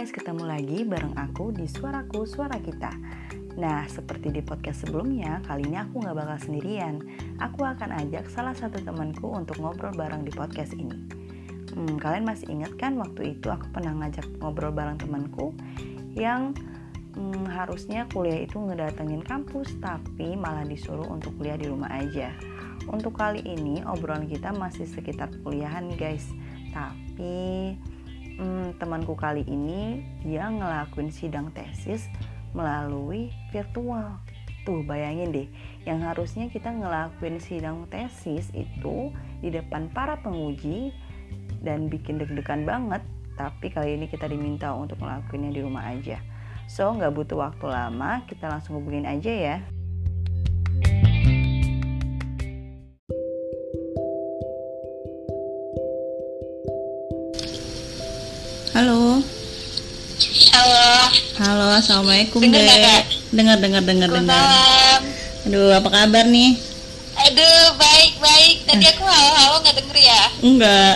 guys, ketemu lagi bareng aku di Suaraku Suara Kita. Nah, seperti di podcast sebelumnya, kali ini aku nggak bakal sendirian. Aku akan ajak salah satu temanku untuk ngobrol bareng di podcast ini. Hmm, kalian masih ingat kan waktu itu aku pernah ngajak ngobrol bareng temanku yang hmm, harusnya kuliah itu ngedatengin kampus, tapi malah disuruh untuk kuliah di rumah aja. Untuk kali ini obrolan kita masih sekitar kuliahan guys, tapi hmm, temanku kali ini dia ngelakuin sidang tesis melalui virtual. Tuh bayangin deh, yang harusnya kita ngelakuin sidang tesis itu di depan para penguji dan bikin deg-degan banget, tapi kali ini kita diminta untuk ngelakuinnya di rumah aja. So, nggak butuh waktu lama, kita langsung hubungin aja ya. Halo. Halo. Halo, assalamualaikum Dengar Dek. Dengar, dengar, dengar, dengar. Aduh, apa kabar nih? Aduh, baik baik. Tadi aku halo-halo nggak denger ya? Enggak.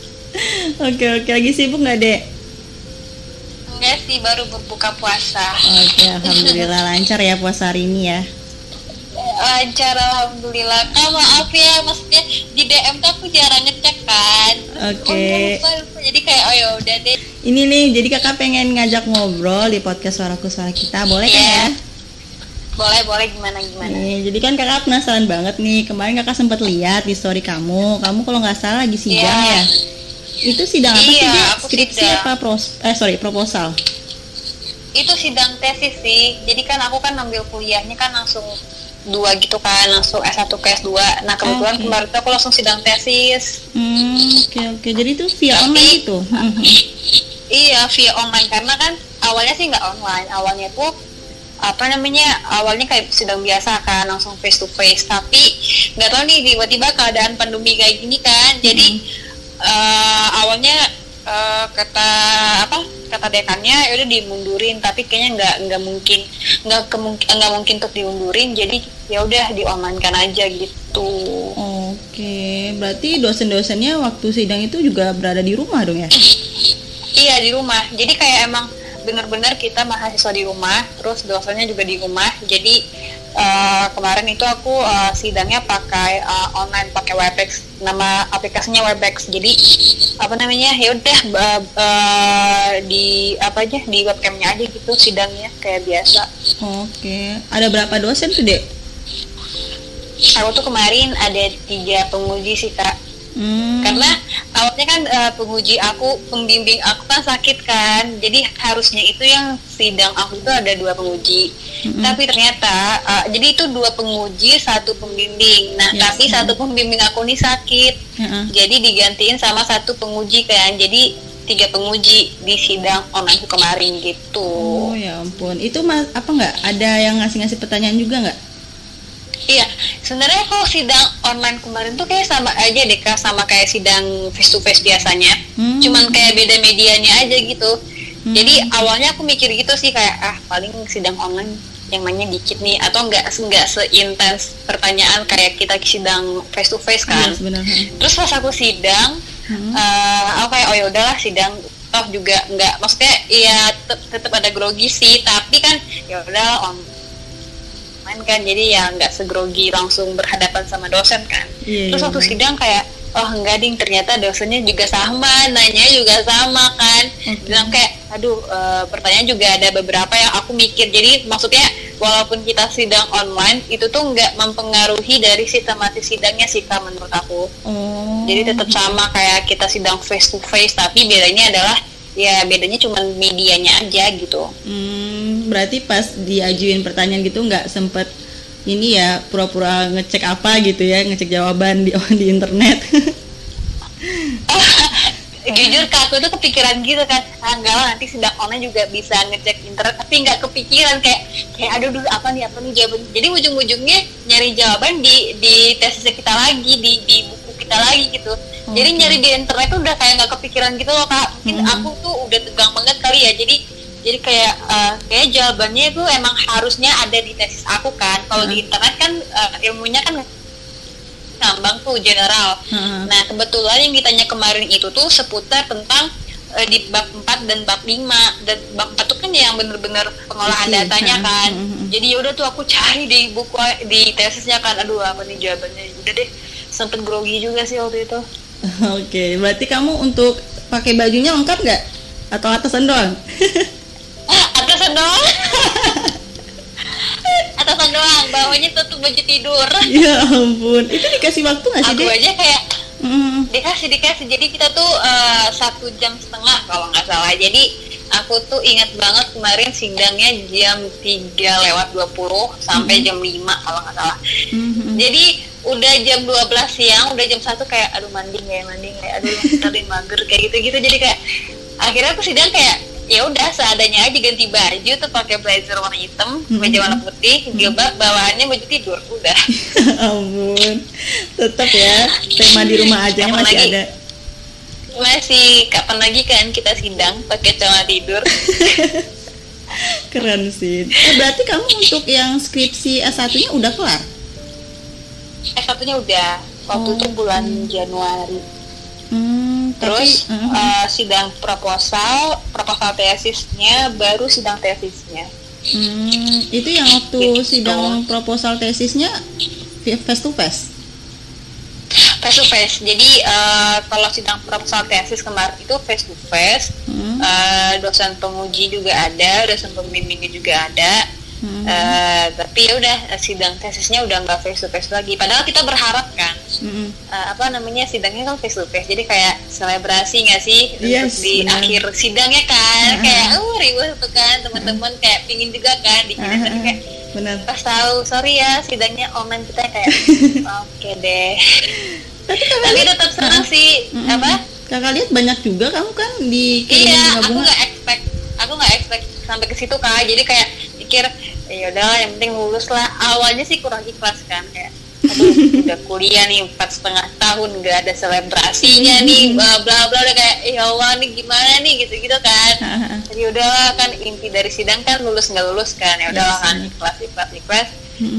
oke, oke. Lagi sibuk nggak, Dek? Enggak sih, baru berbuka puasa. Oke, alhamdulillah lancar ya puasa hari ini ya. Lancar, alhamdulillah. Kak, maaf ya, maksudnya di DM tuh aku jarang ngecek kan. Oke. Oh, lupa, lupa. Jadi kayak oh ya udah deh. Ini nih, jadi kakak pengen ngajak ngobrol di podcast Suaraku Suara Kita, boleh kan Iya. ya? Boleh, boleh gimana gimana. Nih, jadi kan kakak penasaran banget nih. Kemarin kakak sempat lihat di story kamu. Kamu kalau nggak salah lagi sidang Iya. ya? Itu sidang apa sih, Iya, aku Skripsi sidang. apa pros eh sorry, proposal? Itu sidang tesis sih. Jadi kan aku kan ambil kuliahnya kan langsung dua gitu kan langsung S1 ke S2 nah kebetulan Oke. kemarin tuh aku langsung sidang tesis Hmm, oke oke. Jadi itu via Tapi- online. Mhm. Iya via online karena kan awalnya sih nggak online awalnya tuh apa namanya awalnya kayak sidang biasa kan langsung face to face tapi nggak tahu nih tiba-tiba keadaan pandemi kayak gini kan jadi eh, awalnya eh, kata apa kata dekannya ya udah dimundurin tapi kayaknya nggak nggak mungkin nggak kemungkin nggak mungkin untuk diundurin jadi ya udah di online kan aja gitu Oke, berarti dosen-dosennya waktu sidang itu juga berada di rumah dong ya? Iya di rumah. Jadi kayak emang benar-benar kita mahasiswa di rumah, terus dosennya juga di rumah. Jadi eh, kemarin itu aku eh, sidangnya pakai eh, online, pakai Webex. Nama aplikasinya Webex. Jadi apa namanya? Ya udah eh, di apa aja di webcamnya aja gitu sidangnya kayak biasa. Oke, ada berapa dosen tuh dek? Aku tuh kemarin ada tiga penguji sih kak. Hmm, karena awalnya kan eh, penguji aku pembimbing aku kan sakit kan jadi harusnya itu yang sidang aku itu ada dua penguji Mm-mm. tapi ternyata eh, jadi itu dua penguji satu pembimbing nah Yes. tapi satu pembimbing aku nih sakit Heeh. jadi digantiin sama satu penguji kan jadi tiga penguji di sidang online kemarin gitu Oh ya ampun, itu mas apa nggak? Ada yang ngasih-ngasih pertanyaan juga nggak? Iya, sebenarnya kalau sidang online kemarin tuh kayak sama aja deh kak, sama kayak sidang face to face biasanya. Hmm. Cuman kayak beda medianya aja gitu. Hmm. Jadi awalnya aku mikir gitu sih kayak ah paling sidang online yang nanya dikit nih atau enggak enggak seintens pertanyaan kayak kita sidang face to face kan. Sebenarnya. Terus pas aku sidang, Hmm. eh, aku kayak oh ya udahlah sidang toh juga enggak maksudnya ya tetap ada grogi sih tapi kan ya udah online kan jadi ya nggak segrogi langsung berhadapan sama dosen kan Iya, terus iya, waktu benar. sidang kayak oh enggak ding ternyata dosennya juga sama nanya juga sama kan Oke. bilang kayak aduh eh, pertanyaan juga ada beberapa yang aku mikir jadi maksudnya walaupun kita sidang online itu tuh nggak mempengaruhi dari sistematis sidangnya sih kak menurut aku Oh. jadi tetap sama kayak kita sidang face to face tapi bedanya adalah ya bedanya cuma medianya aja gitu Hmm, berarti pas diajuin pertanyaan gitu nggak sempet ini ya pura-pura ngecek apa gitu ya ngecek jawaban di di internet. jujur kak aku tuh kepikiran gitu kan ah, enggak lah nanti sidang online juga bisa ngecek internet tapi nggak kepikiran kayak kayak aduh dulu apa nih apa nih jawaban jadi ujung-ujungnya nyari jawaban di di tesisnya kita lagi di di buku kita lagi gitu jadi Oke. nyari di internet tuh udah kayak nggak kepikiran gitu loh kak mungkin Mhm. aku tuh udah tegang banget kali ya jadi jadi kayak eh, kayak jawabannya itu emang harusnya ada di tesis aku kan kalau di Mhm. internet kan eh, ilmunya kan ngambang tuh general Heeh. Nah, kebetulan yang ditanya kemarin itu tuh seputar tentang eh, di bab 4 dan bab 5 dan bab 4 tuh kan yang bener-bener pengolahan Isi, datanya ha. kan Mhm. jadi yaudah tuh aku cari di buku di tesisnya kan aduh apa nih jawabannya udah deh sempet grogi juga sih waktu itu Oke, berarti kamu untuk pakai bajunya lengkap nggak? Atau atasan doang? atasan doang atasan doang bawahnya tutup baju tidur. Ya ampun, itu dikasih waktu nggak sih aku deh? aja kayak Mm, dikasih dikasih. Jadi kita tuh eh, satu jam setengah kalau nggak salah. Jadi aku tuh ingat banget kemarin sidangnya jam 3 lewat 20 sampai jam 5 kalau nggak salah. Mhm. jadi udah jam 12 siang udah jam satu kayak aduh mandi nggak ya mandi nggak ya aduh tadi mager kayak gitu gitu jadi kayak akhirnya aku sidang kayak ya udah seadanya aja ganti baju tuh pakai blazer warna hitam Mhm. meja warna putih jilbab bawaannya baju tidur udah ampun, tetap ya tema di rumah aja masih lagi? ada. masih kapan lagi kan kita sidang pakai celana tidur Keren sih. Eh berarti kamu untuk yang skripsi S1-nya udah kelar? S satunya udah waktu Oh, itu bulan Januari Hmm, terus tapi, mhm. eh, sidang proposal proposal tesisnya baru sidang tesisnya Hmm, itu yang waktu Gitu. sidang proposal tesisnya face to face. face to face jadi eh, kalau sidang proposal tesis kemarin itu face to face Hmm, Eh, dosen penguji juga ada dosen pembimbingnya juga ada hmm. Eh, tapi ya udah eh, sidang tesisnya udah nggak face to face lagi padahal kita berharap kan Mm-mm. eh, apa namanya sidangnya kan face to face jadi kayak selebrasi nggak sih Yes, untuk di benar. akhir sidangnya kan Uh-huh. kayak oh riuh tuh kan teman-teman kayak pingin juga kan di tapi kayak benar. pas tahu sorry ya sidangnya online kita kayak oke deh Tapi tapi tetap senang sih Mm-mm. apa kakak lihat banyak juga kamu kan di iya aku nggak expect aku nggak expect sampai ke situ kak jadi kayak pikir ya udah yang penting lulus lah. Awalnya sih kurang ikhlas kan kayak aduh udah kuliah nih empat setengah tahun nggak ada selebrasinya nih bla bla bla udah kayak ya Allah nih gimana nih? Gitu gitu kan. Jadi udahlah kan inti dari sidang kan lulus nggak lulus kan. Ya udahlah kan ikhlas ikhlas ikhlas.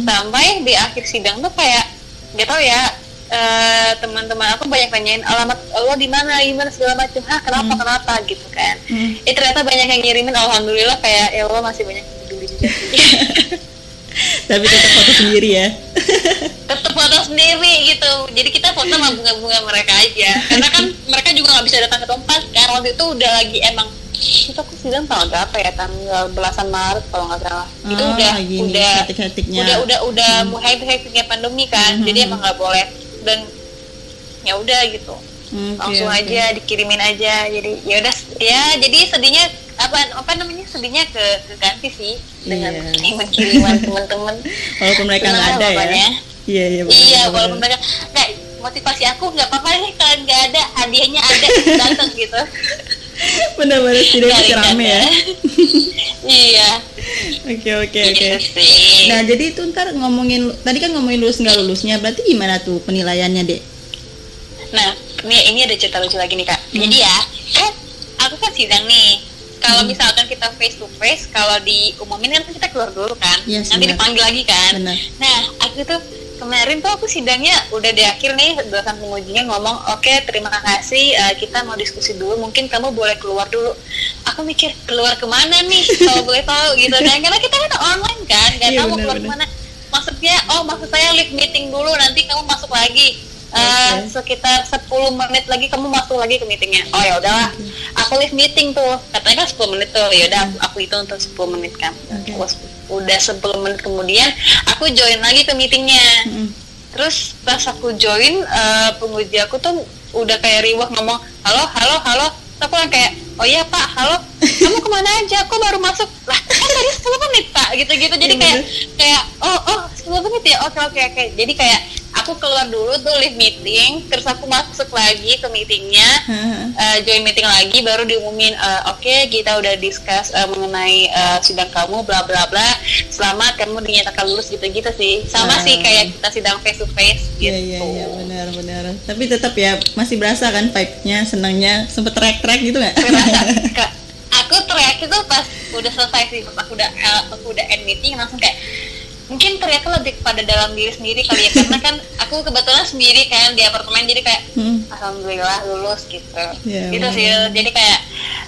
Sampai di akhir sidang tuh kayak nggak tahu ya eh, teman-teman aku banyak tanyain alamat lo di mana gimana segala macam ah kenapa Hmm. kenapa? Gitu kan. Hmm. eh ternyata banyak yang ngirimin alhamdulillah kayak ya Allah masih banyak Tapi tetap foto sendiri ya. tetap foto sendiri gitu. Jadi kita foto sama bunga-bunga mereka aja. Karena kan mereka juga nggak bisa datang ke tempat kan. Waktu itu udah lagi emang itu aku sidang tanggal berapa ya? Tanggal belasan Maret kalau nggak salah. Itu Ah, udah gini, udah hektik-hektiknya. udah udah udah mulai hektiknya pandemi kan. Mhm. jadi emang nggak boleh. Dan ya udah gitu. Oke, langsung oke. aja dikirimin aja. Jadi ya udah ya jadi sedihnya apa apa namanya sedihnya ke ke ganti sih dengan Iya. kiriman teman-teman Walaupun mereka nggak ada ya. Iya iya. benar, iya benar, walaupun mereka nggak motivasi aku nggak apa-apa nih kalian nggak ada hadiahnya ada datang gitu Benar-benar tidak bisa rame ya. dana. iya Oke oke oke. gitu sih Nah jadi itu ntar ngomongin tadi kan ngomongin lulus nggak lulusnya berarti gimana tuh penilaiannya dek? Nah, ini ini ada cerita lucu lagi nih kak. Hmm. Jadi ya, kan aku kan sidang nih. Kalau Hmm. misalkan kita face to face, kalau diumumin kan kita keluar dulu kan. Yes, Nanti benar. dipanggil lagi kan. Benar. Nah, aku tuh kemarin tuh aku sidangnya udah di akhir nih dosen pengujinya ngomong oke terima kasih eh, kita mau diskusi dulu mungkin kamu boleh keluar dulu aku mikir keluar ke mana nih kalau boleh tahu gitu kan karena kita kan online kan nggak Iya, tahu mau keluar benar. ke mana maksudnya oh maksud saya live meeting dulu nanti kamu masuk lagi Eh, sekitar 10 menit lagi kamu masuk lagi ke meetingnya. Oh ya udahlah. Aku live meeting tuh. Katanya kan 10 menit tuh. Ya udah aku hitung untuk 10 menit kan. Terus udah 10 menit kemudian aku join lagi ke meetingnya. Mm-mm. terus pas aku join eh, penguji aku tuh udah kayak riwah ngomong halo halo halo. Terus aku yang kayak oh iya pak. Halo kamu ke mana aja? Aku baru masuk? Lah kan tadi 10 menit pak. Gitu gitu jadi Iya, kayak bener. kayak oh oh 10 menit ya? Oke oke oke. Jadi kayak aku keluar dulu tuh live meeting terus aku masuk lagi ke meetingnya eh, join meeting lagi baru diumumin eh, oke kita udah discuss eh, mengenai eh, sidang kamu bla bla bla. Selamat kamu dinyatakan lulus gitu gitu sih. Sama Ah. sih kayak kita sidang face to face gitu. Iya iya iya benar benar. Tapi tetap ya masih berasa kan vibe-nya senangnya. Sempet track-track gitu nggak? Aku teriak itu pas udah selesai sih pas aku udah eh, aku udah end meeting langsung kayak mungkin teriaknya lebih kepada dalam diri sendiri kali ya karena kan aku kebetulan sendiri kan di apartemen jadi kayak Hmm. alhamdulillah lulus gitu Iya, gitu sih jadi kayak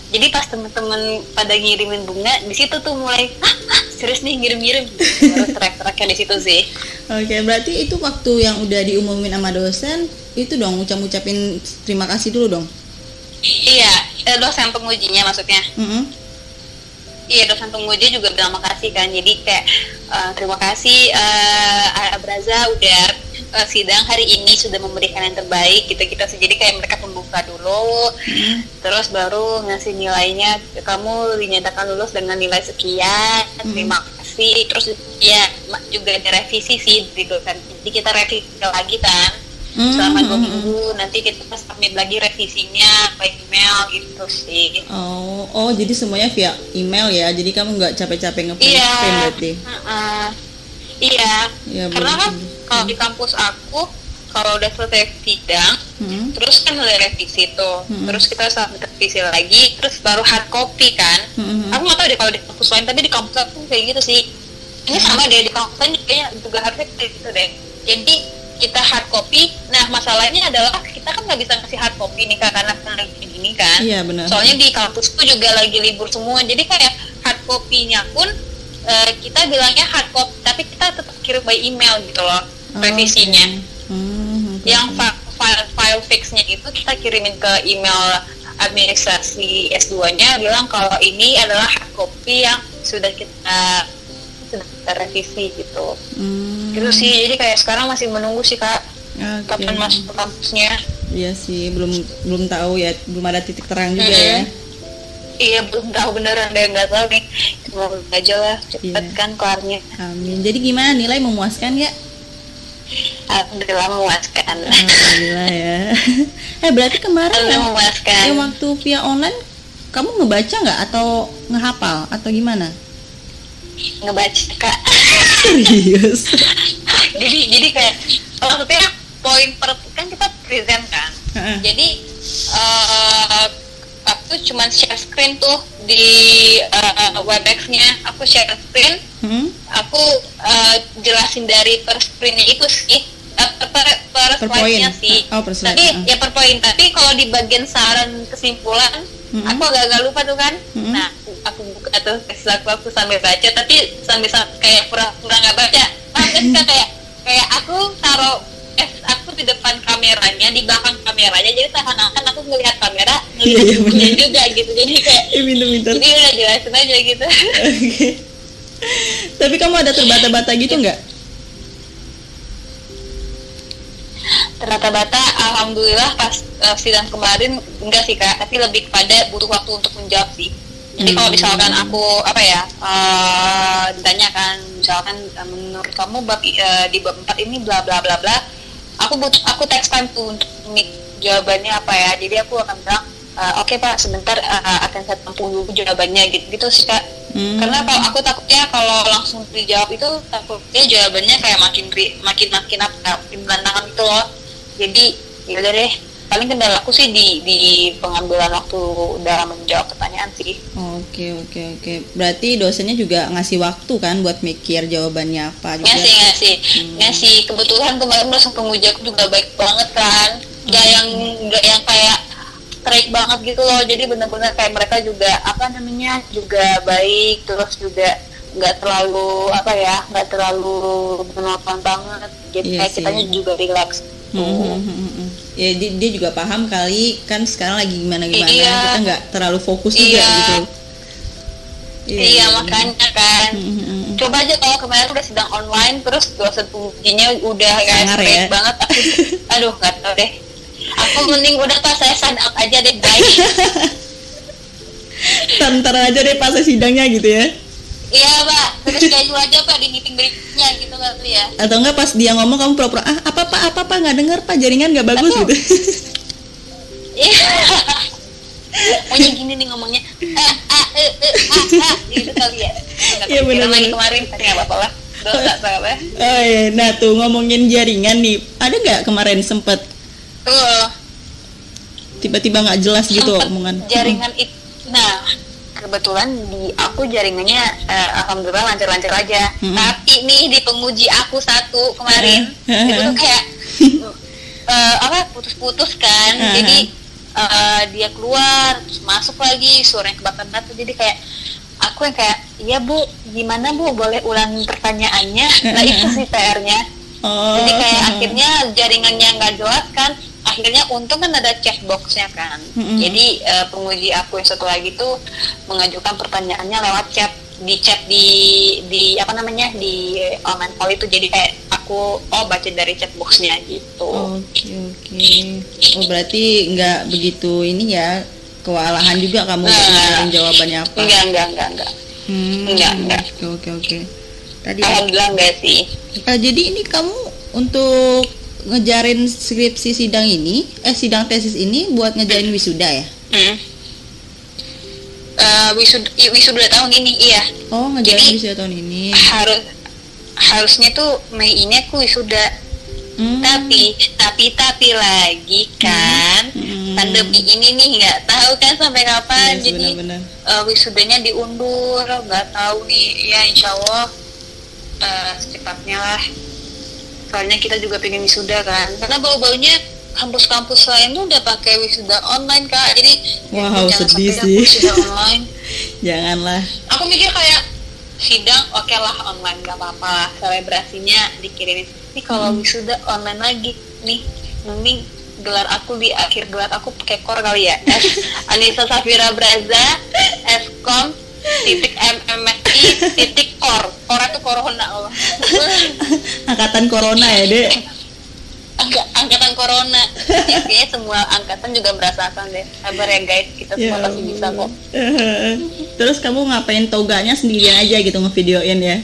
jadi pas temen-temen pada ngirimin bunga di situ tuh mulai ah, ah serius nih ngirim-ngirim baru teriak-teriaknya di situ sih Oke, berarti itu waktu yang udah diumumin sama dosen, itu dong ucap-ucapin terima kasih dulu dong. iya eh, dosen pengujinya maksudnya. Mm-mm. Iya dosen penguji juga bilang makasih kan. Jadi kayak eh, terima kasih eh Abraza udah eh, sidang hari ini sudah memberikan yang terbaik kita kita jadi kayak mereka pembuka dulu terus baru ngasih nilainya. Kamu dinyatakan lulus dengan nilai sekian terima kasih. Terus ya juga ada revisi sih di dosen jadi kita revisi lagi kan Hmm, selama dua hmm, minggu nanti kita submit lagi revisinya by email gitu sih Oh, oh jadi semuanya via email ya. Jadi kamu nggak capek-capek nge-print Iya. berarti. Heeh. Iya. Iya, Karena bener kan kalau di kampus aku kalau udah selesai sidang, Hmm. terus kan udah revisi tuh. Hmm. Terus kita submit revisi lagi, terus baru hard copy kan. Hmm. Aku nggak tahu deh kalau di kampus lain, tapi di kampus aku kayak gitu sih. Ini sama deh di kampus lain kayaknya juga harusnya kayak gitu deh. Jadi kita hard copy. Nah masalahnya adalah kita kan nggak bisa ngasih hard copy nih Kak, karena kan lagi gini kan. Iya benar. Soalnya di kampusku juga lagi libur semua, jadi kayak hard copy-nya pun eh, kita bilangnya hard copy, tapi kita tetap kirim by email gitu loh Oh, revisinya. oke. Hmm, oke, Yang file file fixnya itu kita kirimin ke email administrasi S2-nya bilang kalau ini adalah hard copy yang sudah kita revisi gitu. Hmm, Gitu sih. Jadi kayak sekarang masih menunggu sih Kak oke. kapan masuk ke kampusnya. Iya sih, belum belum tahu ya, belum ada titik terang juga Mm-mm. ya. Iya belum tahu beneran deh nggak tahu nih. Semoga aja lah cepet Iya. kan kelarnya. Amin. Jadi gimana nilai memuaskan ya? Alhamdulillah memuaskan. Alhamdulillah ya. eh berarti kemarin yang, memuaskan. yang waktu via online kamu ngebaca nggak atau ngehafal atau gimana? Ngebaca kak. Serius? jadi jadi kayak maksudnya poin per kan kita present kan. Heeh. Jadi eh aku cuma share screen tuh di eh, Webex-nya. Aku share screen. Hmm? Aku eh, jelasin dari per screen-nya itu sih. Per, per, per poin. sih. Oh, per slide, Tapi ah. ya per poin. Tapi kalau di bagian saran kesimpulan, Mm-mm. aku agak-agak lupa tuh kan. Mm-mm. Nah, aku, aku buka tuh tesis aku, aku sambil baca, tapi sambil sa- kayak pura-pura nggak baca. Sih, Kak? kayak kayak aku taruh eh, aku di depan kameranya, di belakang kameranya, jadi seakan-akan aku ngelihat kamera, ngelihat Iya, iya, juga gitu. Jadi kayak Eh pinter-pinter. jadi udah jelasin aja gitu. Oke. Tapi kamu ada terbata-bata gitu nggak? Terbata-bata, alhamdulillah pas eh, sidang kemarin enggak sih kak, tapi lebih kepada butuh waktu untuk menjawab sih. Jadi kalau Hmm. misalkan aku apa ya eh ditanyakan misalkan eh, menurut kamu bab eh, di bab 4 ini bla bla bla bla, aku butuh aku text time tuh untuk mik jawabannya apa ya. Jadi aku akan bilang eh, oke pak sebentar eh, akan saya tampung dulu jawabannya gitu gitu sih kak. Hmm. Karena kalau aku takutnya kalau langsung dijawab itu takutnya jawabannya kayak makin makin makin apa makin berantakan gitu loh. Jadi ya udah deh. Paling kendala aku sih di di pengambilan waktu dalam menjawab pertanyaan sih. Oke oke oke. Berarti dosennya juga ngasih waktu kan buat mikir jawabannya apa juga. Ngasih ngasih Hmm. ngasih. Kebetulan kemarin dosen penguji aku juga baik banget kan. Gak yang gak yang kayak strike banget gitu loh. Jadi benar-benar kayak mereka juga apa namanya juga baik terus juga nggak terlalu apa ya nggak terlalu menonton banget. Jadi Iya kayak kitanya juga relax. Hmm, hmm. Ya dia, dia juga paham kali kan sekarang lagi gimana gimana Iya. kita nggak terlalu fokus juga Iya. gitu. Iya, makanya kan. Hmm. Coba aja kalau kemarin udah sidang online terus dosen pengujinya udah kayak ya. banget aku aduh nggak tahu deh aku mending udah pas saya sign up aja deh baik Ntar aja deh pas sidangnya gitu ya. Iya pak. Terus schedule aja pak di meeting berikutnya gitu kali ya Atau enggak pas dia ngomong kamu pura-pura ah apa pak? Apa pak? Nggak dengar pak. Jaringan nggak bagus Tapi- gitu. iya. Pokoknya gini nih ngomongnya. Ah ah eh eh ah ah gitu kali ya. Iya, lagi bener-bener. kemarin tapi nggak apa-apa lah. Dosa Oh iya, nah tuh ngomongin jaringan nih, ada nggak kemarin sempet? Tuh. Tiba-tiba nggak jelas gitu Sempet omongan? jaringan itu nah kebetulan di aku jaringannya eh, alhamdulillah lancar-lancar aja. Mm-mm. tapi nih di penguji aku satu kemarin Mm. itu tuh kayak eh, apa putus-putus kan. Mm. jadi eh, dia keluar terus masuk lagi suaranya kebatan-batan jadi kayak aku yang kayak iya bu gimana bu? Boleh ulangi pertanyaannya? Nah itu sih PR-nya oh. Jadi kayak akhirnya jaringannya nggak jelas kan akhirnya untung kan ada chatboxnya kan. Mm-mm. jadi eh, penguji aku yang satu lagi tuh mengajukan pertanyaannya lewat chat di chat di di apa namanya di online call itu. Jadi kayak aku oh baca dari chatboxnya gitu. Oke oke. Oh berarti nggak begitu ini ya kewalahan juga kamu Nah. jawabannya apa? Enggak enggak enggak enggak. Hmm, Enggak, enggak. oke oke oke. Tadi alhamdulillah enggak sih. Eh, jadi ini kamu untuk ngejarin skripsi sidang ini eh sidang tesis ini buat ngejarin wisuda ya? Hmm. Eh, wisuda wisuda tahun ini iya. Oh ngejarin Jadi- wisuda tahun ini. harus harusnya tuh Mei ini aku wisuda. Hmm, tapi tapi tapi lagi kan Hmm. pandemi ini nih nggak tahu kan sampai kapan. Yes, jadi benar-benar. eh, wisudanya diundur nggak tahu nih. Ya insya Allah eh, secepatnya lah soalnya kita juga pengen wisuda kan. Karena bau-baunya kampus-kampus lain tuh udah pakai wisuda online kak. Jadi Wow, jangan sedih sampai sih. wisuda online. Janganlah. Aku mikir kayak sidang oke lah online gak apa-apa lah. Selebrasinya dikirimin. Ini kalau wisuda online lagi nih mending gelar aku di akhir gelar aku pakai kor kali ya. S Anissa Safira Braza Eskom titik MMSI titik kor. Kor itu corona Allah angkatan corona ya dek? Angka, angkatan corona. Ya, kayaknya semua angkatan juga merasakan deh. Sabar ya guys. Kita semua Ya pasti bisa kok. terus kamu ngapain toganya sendirian aja gitu ngevideoin ya?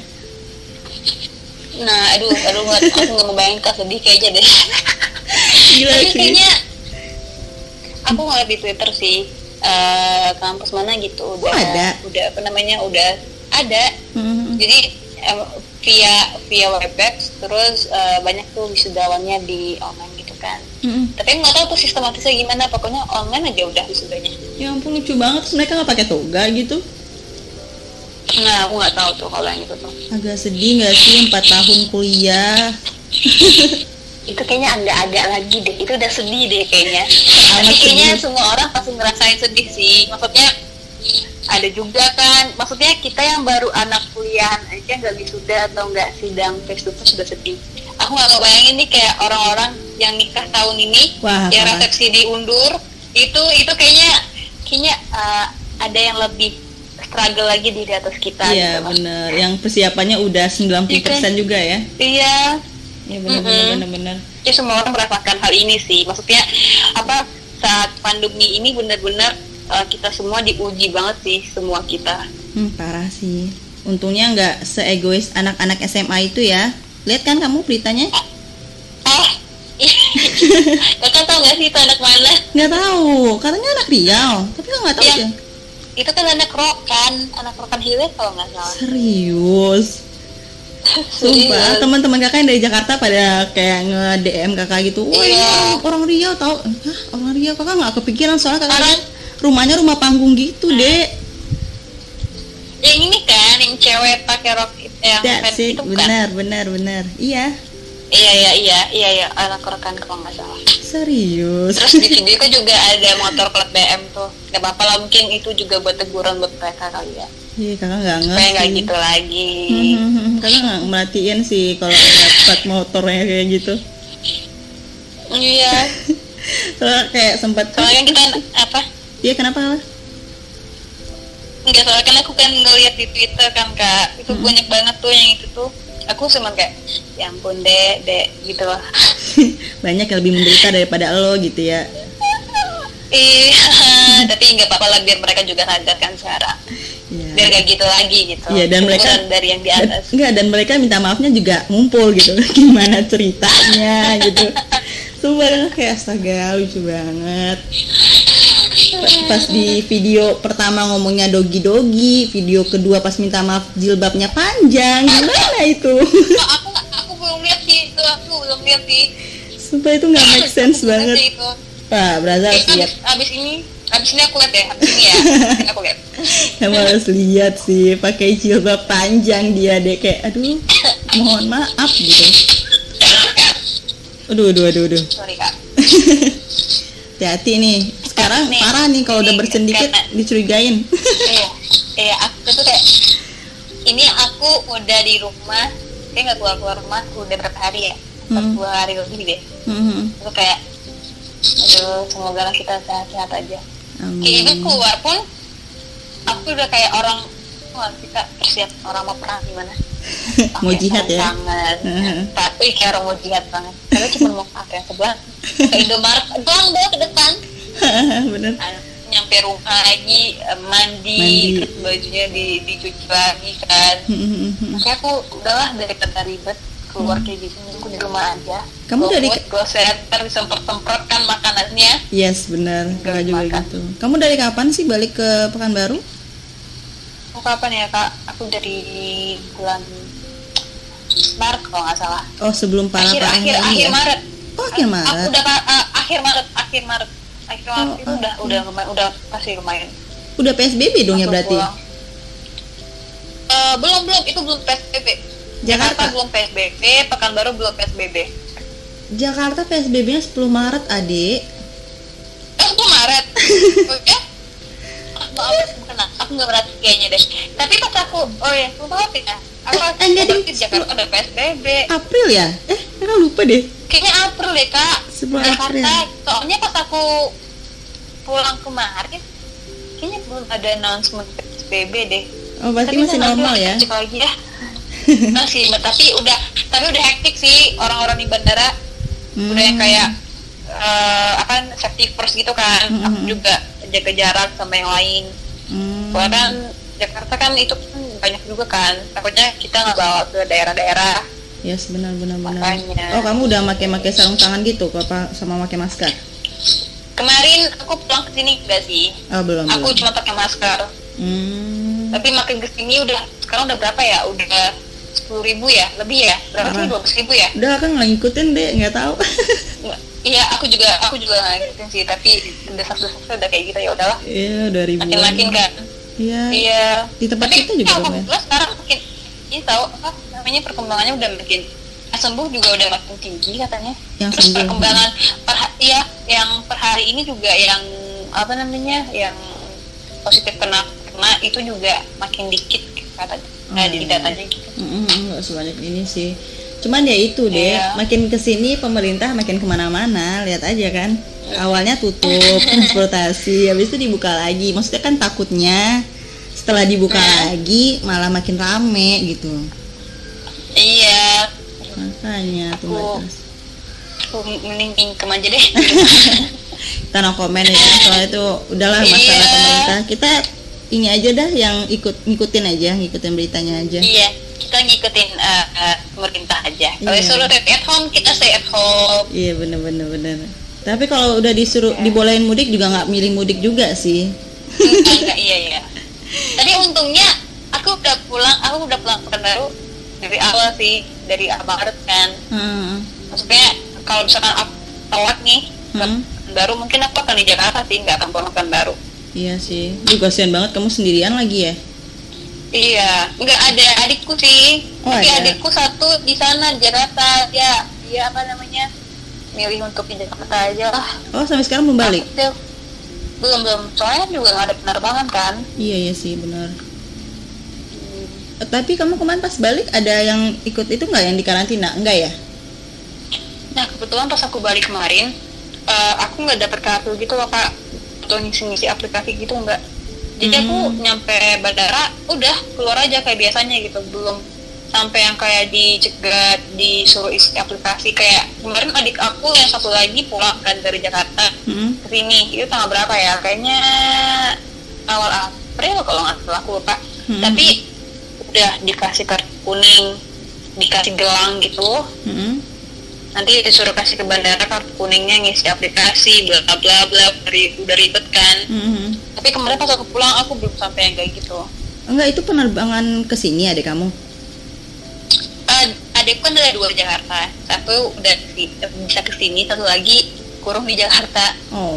Nah aduh aduh nggak- aku nggak ngebayangin kak sedih kayaknya deh. Gila tapi kayaknya aku ngeliat di Twitter sih eh, kampus mana gitu. Udah Oh, ada? udah apa namanya udah ada. Hmm. jadi via via webex terus eh, banyak tuh wisudawannya di online gitu kan. Hmm. tapi nggak tahu tuh sistematisnya gimana. Pokoknya online aja udah wisudanya. Ya ampun lucu banget. Terus mereka nggak pakai toga gitu? Nah aku nggak tahu tuh kalau yang itu tuh. Agak sedih nggak sih? Empat tahun kuliah itu kayaknya nggak ada lagi deh. Itu udah sedih deh kayaknya. Amat tapi kayaknya sedih. semua orang pasti ngerasain sedih sih. Maksudnya ada juga kan. Maksudnya kita yang baru anak kuliahan aja nggak wisuda atau nggak sidang face to face sudah sedih. Aku nggak kebayangin nih kayak orang-orang yang nikah tahun ini Wah, yang resepsi diundur itu itu kayaknya kayaknya uh, ada yang lebih struggle lagi di atas kita iya gitu bener. Yang persiapannya udah 90% juga ya? Iya iya Mm-mm. bener bener ya semua orang merasakan hal ini sih. Maksudnya apa saat pandemi ini benar-benar uh, kita semua diuji banget sih semua kita. Hmm, parah sih. Untungnya nggak seegois anak-anak SMA itu ya. Lihat kan kamu beritanya? Oh kakak tau gak sih itu anak mana? Nggak tahu. Katanya anak Riau. Tapi kok nggak tahu ya itu kan anak rokan. Anak rokan hilir kalau nggak salah. Serius Sumpah, Serius. teman-teman kakak yang dari Jakarta pada kayak nge DM kakak gitu. Wah, Iya. orang Riau tahu? Hah, orang Riau kakak nggak kepikiran soalnya kakak Orang- rumahnya rumah panggung gitu, Dek. yang ini kan yang cewek pakai rok yang That's fans it, itu benar, benar, benar. Iya, iya iya iya iya iya anak rokan kalau nggak salah serius. terus di video kan juga ada motor plat BM tuh gak apa-apa lah mungkin itu juga buat teguran buat mereka kali ya Iya, kakak nggak supaya nggak ngerti. gitu lagi Hmm, kakak nggak merhatiin sih kalau ngeliat plat motornya kayak gitu. iya Soalnya kayak sempat, soalnya kan kita apa iya kenapa? Enggak soalnya kan aku kan ngeliat di Twitter kan kak itu banyak banget tuh yang itu tuh aku cuma kayak ya ampun dek dek gitu loh Banyak yang lebih menderita daripada lo gitu ya. iya tapi nggak apa-apa lah biar mereka juga sadar kan sekarang. Biar gak gitu lagi gitu Iya, dan mereka- dari yang di atas Enggak, dan mereka minta maafnya juga ngumpul gitu. Gimana ceritanya gitu. Sumpah kayak astaga lucu banget. Pa- Pas di video pertama ngomongnya dogi-dogi, video kedua pas minta maaf jilbabnya panjang. Gimana itu? Aku aku belum lihat sih itu aku belum lihat sih Sumpah itu nggak make sense banget. itu. Pak, Braza harus Kayaknya lihat. abis, abis ini abis ini aku lihat ya abis ini ya ini aku lihat Kamu harus lihat sih pakai jilbab panjang dia deh kayak aduh mohon maaf gitu. Aduh, aduh, aduh, aduh. sorry kak Hati-hati nih. Sekarang nih, parah nih kalau udah ini bersin dikit karena- dicurigain iya iya aku tuh kayak ini aku udah di rumah kayak nggak keluar keluar rumah udah berapa hari ya Hmm. dua hari lebih deh Mhm. itu kayak aduh semoga lah kita sehat-sehat aja kayak amin itu keluar pun aku udah kayak orang wah kita persiap orang mau perang gimana? Mau jihad ya? Tangan. Tapi kayak orang mau jihad banget. Karena cuma mau pakai yang sebelah. Ke Indomaret doang deh ke depan. Bener. Ah, nyampe rumah lagi eh, mandi, Mandi. terus bajunya di, dicuci lagi kan. Makanya aku udahlah daripada ribet keluar kayak gitu aku di rumah aja. Kamu Go dari- food, go center disempet-sempet kan makanannya. Yes benar. Kakak juga makan. gitu. Kamu dari kapan sih balik ke Pekanbaru? Aku kapan ya kak? Aku dari bulan Maret kalau nggak salah. Oh sebelum parah akhir akhir ini akhir ya? Maret. Oh akhir aku Maret. udah uh, akhir Maret akhir Maret. Akhir Maret Oh, itu udah udah lumayan udah pasti lumayan udah PSBB dong ya Langsung berarti? pulang. Eh, belum belum. Itu belum PSBB Jakarta? belum PSBB Pekanbaru belum PSBB Jakarta PSBB-nya 10 Maret adik eh itu Maret? Oke maaf aku kena aku nggak berarti kayaknya deh. Tapi pas aku oh ya lupa apa ya aku Eh, enggak, ding. Jakarta ada PSBB April ya? Eh kakak lupa deh. Kayaknya April deh kak. Sebuah Jakarta April. soalnya pas aku pulang kemarin kayaknya belum ada announcement PSBB deh. Oh berarti Tapi masih normal aku ya? cek lagi ya masih tapi udah tapi udah hektik sih orang-orang di bandara udah yang Hmm. kayak eh, apa safety first gitu kan Hmm, aku hmm, juga jaga jarak sama yang lain Hmm. kan Jakarta kan itu kan banyak juga kan takutnya kita nggak bawa ke daerah-daerah Yes, benar benar benar. Makanya. Oh, kamu udah make-make sarung tangan gitu apa sama make masker? kemarin aku pulang ke sini enggak sih Oh, belum aku belum. cuma pakai masker Hmm. tapi makin ke sini udah sekarang udah berapa ya udah sepuluh ribu ya lebih ya berapa sih dua ribu ya Udah kan nggak ngikutin deh, nggak tahu. Iya aku juga aku juga nggak ngikutin sih tapi udah satu satu udah kayak gitu ya udahlah Iya, udah ribuan. makin makin kan Iya. iya Di tempat tapi kita juga ya, lumayan. alhamdulillah sekarang makin ini tahu apa namanya perkembangannya udah makin sembuh juga udah makin tinggi katanya Yang terus sembuh. perkembangan per iya yang per hari ini juga yang apa namanya yang positif kena kena itu juga makin dikit katanya Oh, di iya. datanya gitu Mm-mm, nggak sebanyak ini sih. Cuman ya itu deh, Iya. makin ke sini pemerintah makin ke mana-mana, lihat aja kan. Awalnya tutup transportasi, habis itu dibuka lagi. Maksudnya kan takutnya setelah dibuka Hmm. lagi malah makin rame gitu. iya Makanya tuh Aku- aku mending income aja deh kita no komen ya soal itu udahlah masalah Iya. pemerintah kita ini aja dah yang ikut ngikutin aja ngikutin beritanya aja iya kita ngikutin uh, uh, pemerintah aja kalau Iya. disuruh stay at home kita stay at home iya bener bener bener tapi kalau udah disuruh Iya. dibolehin mudik juga nggak milih mudik juga sih enggak, enggak iya iya tapi untungnya aku udah pulang aku udah pulang ke baru dari awal sih dari Maret kan Hmm. maksudnya kalau misalkan aku telat nih Hmm. baru mungkin aku akan di Jakarta sih nggak akan pulang ke baru iya sih. Duh kasihan banget. Kamu sendirian lagi ya? Iya. Nggak ada adikku sih. Oh, tapi ada. adikku satu di sana di Jakarta. Dia dia apa namanya milih untuk di Jakarta aja. Lah oh sampai sekarang belum balik? Dia- belum belum. Soalnya juga nggak ada penerbangan kan? Iya iya sih benar. Eh, tapi kamu kemarin pas balik ada yang ikut itu nggak yang di karantina? Enggak ya? Nah kebetulan pas aku balik kemarin, eh, aku nggak dapet kartu gitu loh kak, untuk ngisi-ngisi aplikasi gitu nggak. Jadi aku Hmm. nyampe bandara, udah keluar aja kayak biasanya gitu, belum sampai yang kayak dicegat, disuruh isi aplikasi kayak kemarin adik aku yang satu lagi pulang kan dari Jakarta Hmm. ke sini, itu tanggal berapa ya? Kayaknya awal April kalau nggak salah aku lupa. Hmm. Tapi udah dikasih kartu kuning, dikasih gelang gitu, Hmm. Nanti disuruh kasih ke bandara kartu kuningnya ngisi aplikasi bla bla bla. Ri- udah ribet kan? Hmm. tapi kemarin pas aku pulang aku belum sampai yang kayak gitu. Enggak itu penerbangan ke sini adik kamu? Eh, adikku kan ada dua di Jakarta. Satu udah di- bisa ke sini satu lagi kurung di Jakarta. Oh.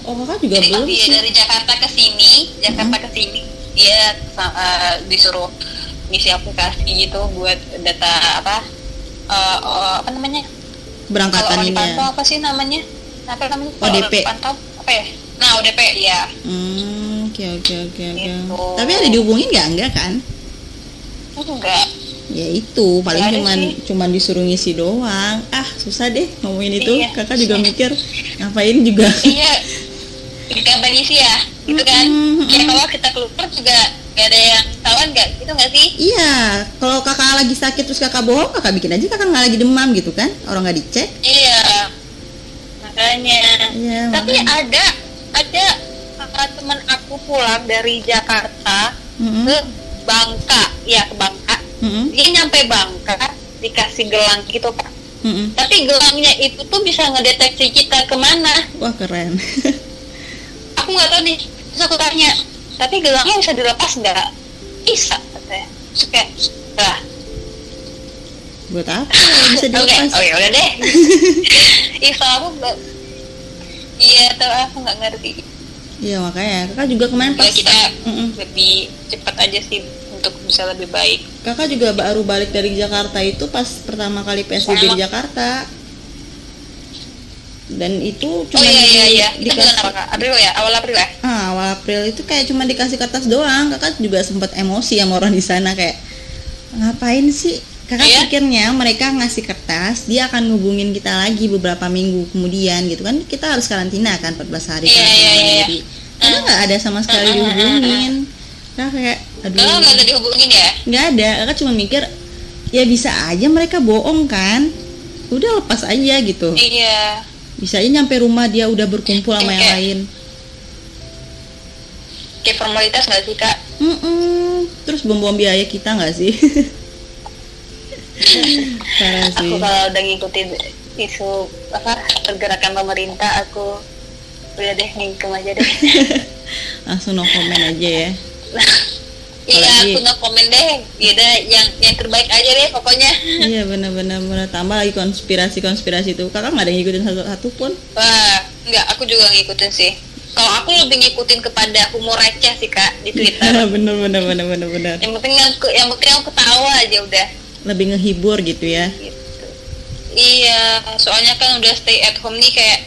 Oh kakak juga jadi belum dia sih? dari Jakarta ke sini Jakarta ke sini dia eh, disuruh ngisi aplikasi gitu buat data apa eh, apa namanya berangkatan ini dipantau ya apa sih namanya apa namanya ODP. dipantau apa ya nah UDP ya Hmm, oke oke oke oke. Gitu. Tapi ada dihubungin nggak enggak kan? enggak Ya itu paling ada cuman sih. cuman disuruh ngisi doang. Ah susah deh ngomongin itu. Iya. Kakak juga mikir ngapain juga. iya gampang isi ya gitu kan Mm-mm, ya mm-mm. kalau kita keluar juga gak ada yang tawan gak gitu gak sih Iya, kalau kakak lagi sakit terus kakak bohong, kakak bikin aja kakak nggak lagi demam gitu kan? Orang nggak dicek. iya makanya Iya. tapi makanya. ada ada kakak teman aku pulang dari Jakarta Mm-mm, ke Bangka ya ke Bangka mm-mm, dia nyampe Bangka dikasih gelang gitu pak mm-mm. tapi gelangnya itu tuh bisa ngedeteksi kita ke mana Wah keren. aku nggak tahu nih terus aku tanya tapi gelangnya bisa dilepas nggak bisa katanya kayak lah Buat apa? Bisa oke dilepas. oh ya udah deh ih kalau aku iya tapi aku nggak ngerti Iya makanya kakak juga kemarin ya pas kita Mm-mm. lebih cepat aja sih untuk bisa lebih baik kakak juga baru balik dari Jakarta itu pas pertama kali PSBB di. Jakarta. Dan itu oh cuma iya iya iya di- itu bulan dikasih April ya awal April ya ah, awal April itu kayak cuma dikasih kertas doang. Kakak juga sempat emosi sama orang di sana kayak ngapain sih? Kakak Iya? pikirnya mereka ngasih kertas, dia akan ngubungin kita lagi beberapa minggu kemudian gitu kan. Kita harus karantina kan 14 hari Iya, karantina iya, iya. mandiri. Karena nggak ada sama sekali mm, mm, dihubungin. Kakak kayak aduh. kalau nggak ada dihubungin ya nggak ada kakak cuma mikir ya bisa aja mereka bohong kan udah lepas aja gitu iya bisa aja nyampe rumah dia udah berkumpul sama yang lain. Kayak formalitas nggak sih kak? Mm-mm. terus bom-bom biaya kita nggak sih? Parah sih. aku kalau udah ngikutin isu apa pergerakan pemerintah aku udah deh ngingkem aja deh. Langsung no comment aja ya iya aku no komen deh. Ya udah yang yang terbaik aja deh pokoknya. Iya benar-benar benar. Tambah lagi konspirasi-konspirasi itu. Kakak nggak ada yang ngikutin satu satu pun? Wah enggak aku juga ngikutin sih. Kalau aku lebih ngikutin kepada humor receh sih kak di twitter. Bener bener bener bener bener yang penting aku yang penting aku ketawa aja udah. Lebih ngehibur gitu ya. Gitu. Iya soalnya kan udah stay at home nih kayak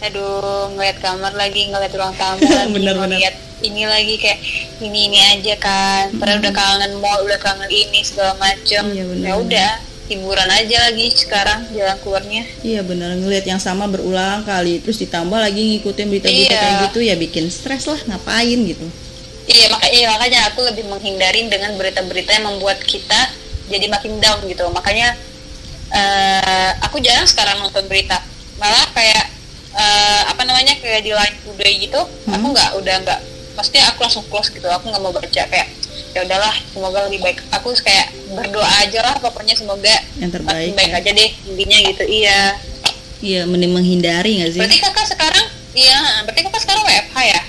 aduh ngeliat kamar lagi ngeliat ruang tamu lagi Bener, bener. ngeliat ini lagi kayak ini ini aja kan padahal udah kangen mall udah kangen ini segala macem Iya, bener. ya udah hiburan aja lagi sekarang jalan keluarnya Iya bener ngelihat yang sama berulang kali terus ditambah lagi ngikutin berita-berita Iya. kayak gitu ya bikin stres lah ngapain gitu. iya makanya iya, makanya aku lebih menghindarin dengan berita-berita yang membuat kita jadi makin down gitu makanya eh, aku jarang sekarang nonton berita malah kayak eh, apa namanya kayak di line today gitu aku Hmm. nggak udah nggak maksudnya aku langsung close gitu aku nggak mau baca kayak ya udahlah semoga lebih baik aku kayak berdoa aja lah pokoknya semoga Yang terbaik. baik ya. aja deh intinya gitu iya Iya mending menghindari nggak sih? berarti kakak sekarang iya berarti kakak sekarang WFH ya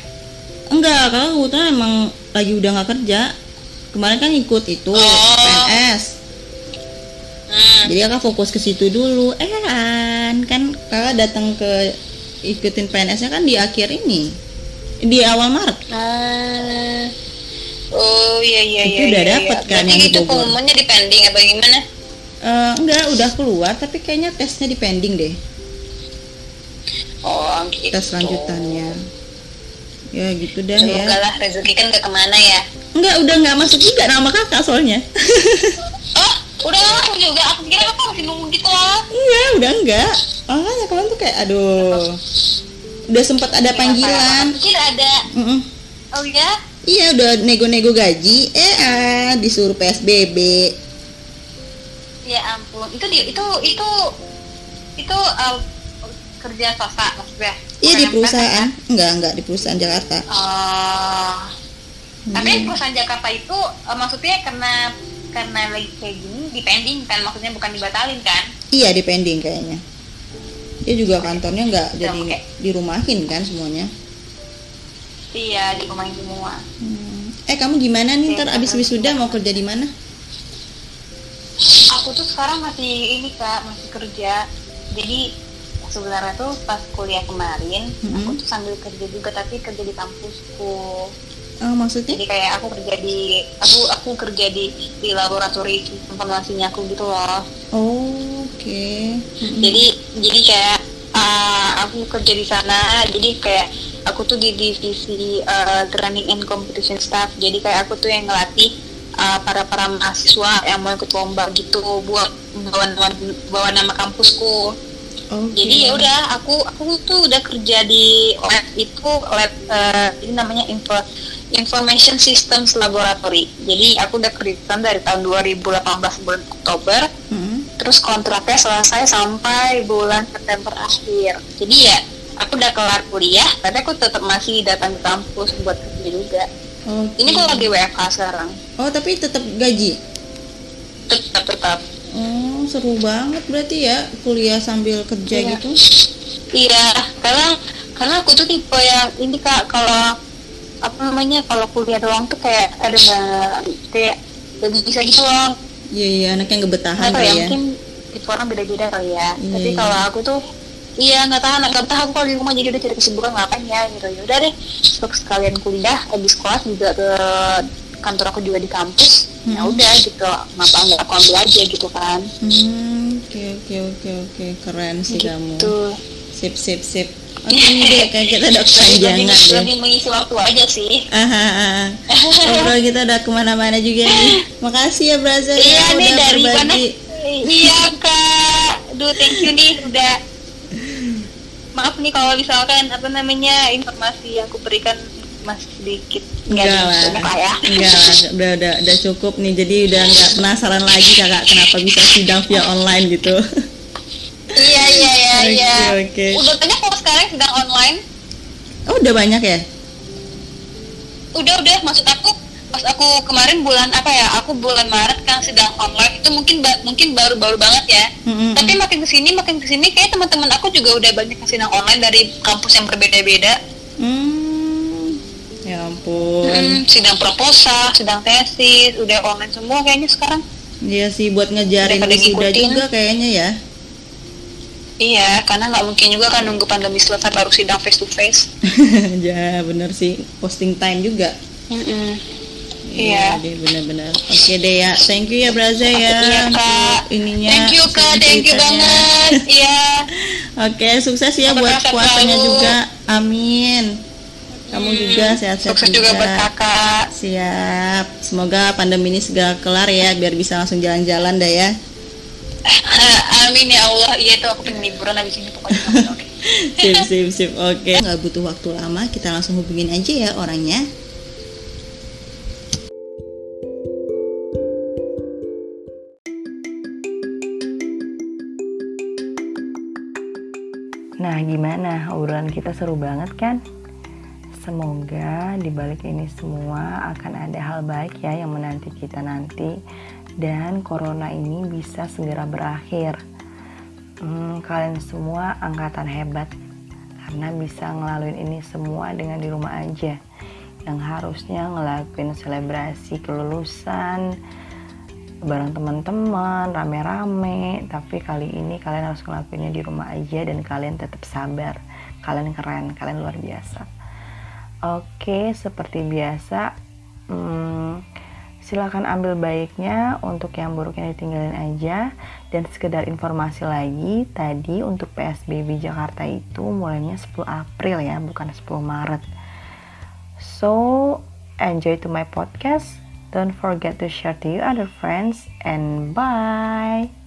Enggak, kalau kebetulan emang lagi udah nggak kerja. Kemarin kan ikut itu Oh. PNS. hmm. Jadi kakak fokus ke situ dulu. Eh kan, kan kakak datang ke ikutin PNS-nya kan di akhir ini. Di awal Maret. Ah. Oh iya iya Itu iya. udah iya, dapet iya. kan Berarti yang itu pengumumannya di pending apa gimana? Eh, enggak, udah keluar tapi kayaknya tesnya di pending deh. Oh gitu. Tes lanjutannya. Ya gitu dah Semoga ya. lah rezeki kan gak ke mana ya. Enggak, udah nggak masuk juga nama kakak soalnya. Oh udah aku juga. Aku kira aku masih nunggu gitu loh. Iya, udah enggak. Makanya kemarin tuh kayak aduh. Udah sempat ada panggilan. Aku kira ada. Mm-mm. Oh ya? Iya, udah nego-nego gaji. Eh, ah, disuruh PSBB. Ya ampun. Itu dia itu itu itu uh, kerja swasta maksudnya. Iya di perusahaan. yang Enggak, enggak di perusahaan Jakarta. Oh. Tapi Hmm. perusahaan Jakarta itu eh, maksudnya karena karena lagi kayak gini dipending kan maksudnya bukan dibatalin kan? Iya, di pending kayaknya. Dia juga kantornya enggak Oke. jadi dirumahin kan semuanya. Iya di rumah semua. Hmm. Eh, kamu gimana nih ntar abis wisuda mau kerja di mana? Aku tuh sekarang masih ini kak masih kerja. Jadi sebenarnya tuh pas kuliah kemarin Mhm. aku tuh sambil kerja juga tapi kerja di kampusku. Oh, maksudnya? Jadi kayak aku kerja di aku aku kerja di di laboratorium informasinya aku gitu loh. Oh, oke. Mm-mm. jadi jadi kayak uh, aku kerja di sana jadi kayak aku tuh di divisi uh, training and competition staff jadi kayak aku tuh yang ngelatih uh, para para mahasiswa yang mau ikut lomba gitu buat bawa nama bawa nama kampusku okay. jadi ya udah aku aku tuh udah kerja di lab itu lab uh, ini namanya info information systems laboratory jadi aku udah kerja dari tahun 2018 bulan Oktober hmm. Terus kontraknya selesai sampai bulan September akhir jadi ya aku udah kelar kuliah tapi aku tetap masih datang ke kampus buat kerja juga okay. ini aku lagi WFH sekarang oh tapi tetap gaji tetap tetap Oh, seru banget berarti ya kuliah sambil kerja iya. gitu. Iya, karena karena aku tuh tipe yang ini kak kalau apa namanya kalau kuliah doang tuh kayak ada kayak lebih bisa gitu loh. Iya iya anak yang kebetahan ya, ya. Mungkin tipe orang beda-beda kali ya. Iya, Tapi iya. kalau aku tuh iya nggak tahan nggak tahan aku kalau di rumah jadi udah cari kesibukan ngapain ya gitu ya udah deh sekalian kuliah habis kelas juga ke kantor aku juga di kampus ya hmm. ya udah gitu ngapa nggak aku ambil aja gitu kan hmm, oke oke oke oke keren sih gitu. kamu sip sip sip Oke deh, kayak kita udah kepanjangan deh. Lebih mengisi waktu aja sih. Aha, aha. Ngobrol kita udah ke mana-mana juga nih. Makasih ya Braza iya, ya nih, dari berbagi. Mana? Iya kak, duh thank you nih udah. Maaf nih kalau misalkan apa namanya informasi yang aku berikan masih sedikit enggak lah ya. enggak lah udah udah udah cukup nih jadi udah nggak penasaran lagi kakak kenapa bisa sidang via online gitu iya iya iya iya okay. udah banyak kok sekarang sidang online oh udah banyak ya udah udah maksud aku pas aku kemarin bulan apa ya aku bulan Maret kan sidang online itu mungkin ba mungkin baru-baru banget ya mm-hmm. tapi makin ke sini makin ke sini kayak teman-teman aku juga udah banyak sidang online dari kampus yang berbeda-beda mm Ya ampun. Hmm, sidang proposal, sidang tesis, udah online semua kayaknya sekarang. Iya sih buat ngejarin wisuda juga kayaknya ya. Iya, karena nggak mungkin juga kan nunggu pandemi selesai baru sidang face to face. ya bener sih, posting time juga. Mm -mm. Iya, deh benar-benar. Oke deh ya, thank you ya Braza ya. Iya kak. Ininya. Thank you kak, thank you banget. Iya. Oke, sukses ya buat puasanya juga. Amin. Kamu hmm, juga sehat-sehat juga. juga buat kakak. Siap. Semoga pandemi ini segera kelar ya, biar bisa langsung jalan-jalan dah ya. Amin ya Allah. Iya itu aku pengen liburan habis ini pokoknya. sip sip sip. Oke. Okay. Nggak butuh waktu lama, kita langsung hubungin aja ya orangnya. Nah, gimana? Obrolan kita seru banget kan? Semoga di balik ini semua akan ada hal baik ya yang menanti kita nanti dan corona ini bisa segera berakhir. Hmm, kalian semua angkatan hebat karena bisa ngelaluin ini semua dengan di rumah aja. Yang harusnya ngelakuin selebrasi kelulusan bareng teman-teman rame-rame tapi kali ini kalian harus ngelakuinnya di rumah aja dan kalian tetap sabar kalian keren kalian luar biasa Oke, seperti biasa, hmm, silakan ambil baiknya. Untuk yang buruknya ditinggalin aja. Dan sekedar informasi lagi, tadi untuk PSBB Jakarta itu mulainya 10 April ya, bukan 10 Maret. So, enjoy to my podcast. Don't forget to share to your other friends and bye.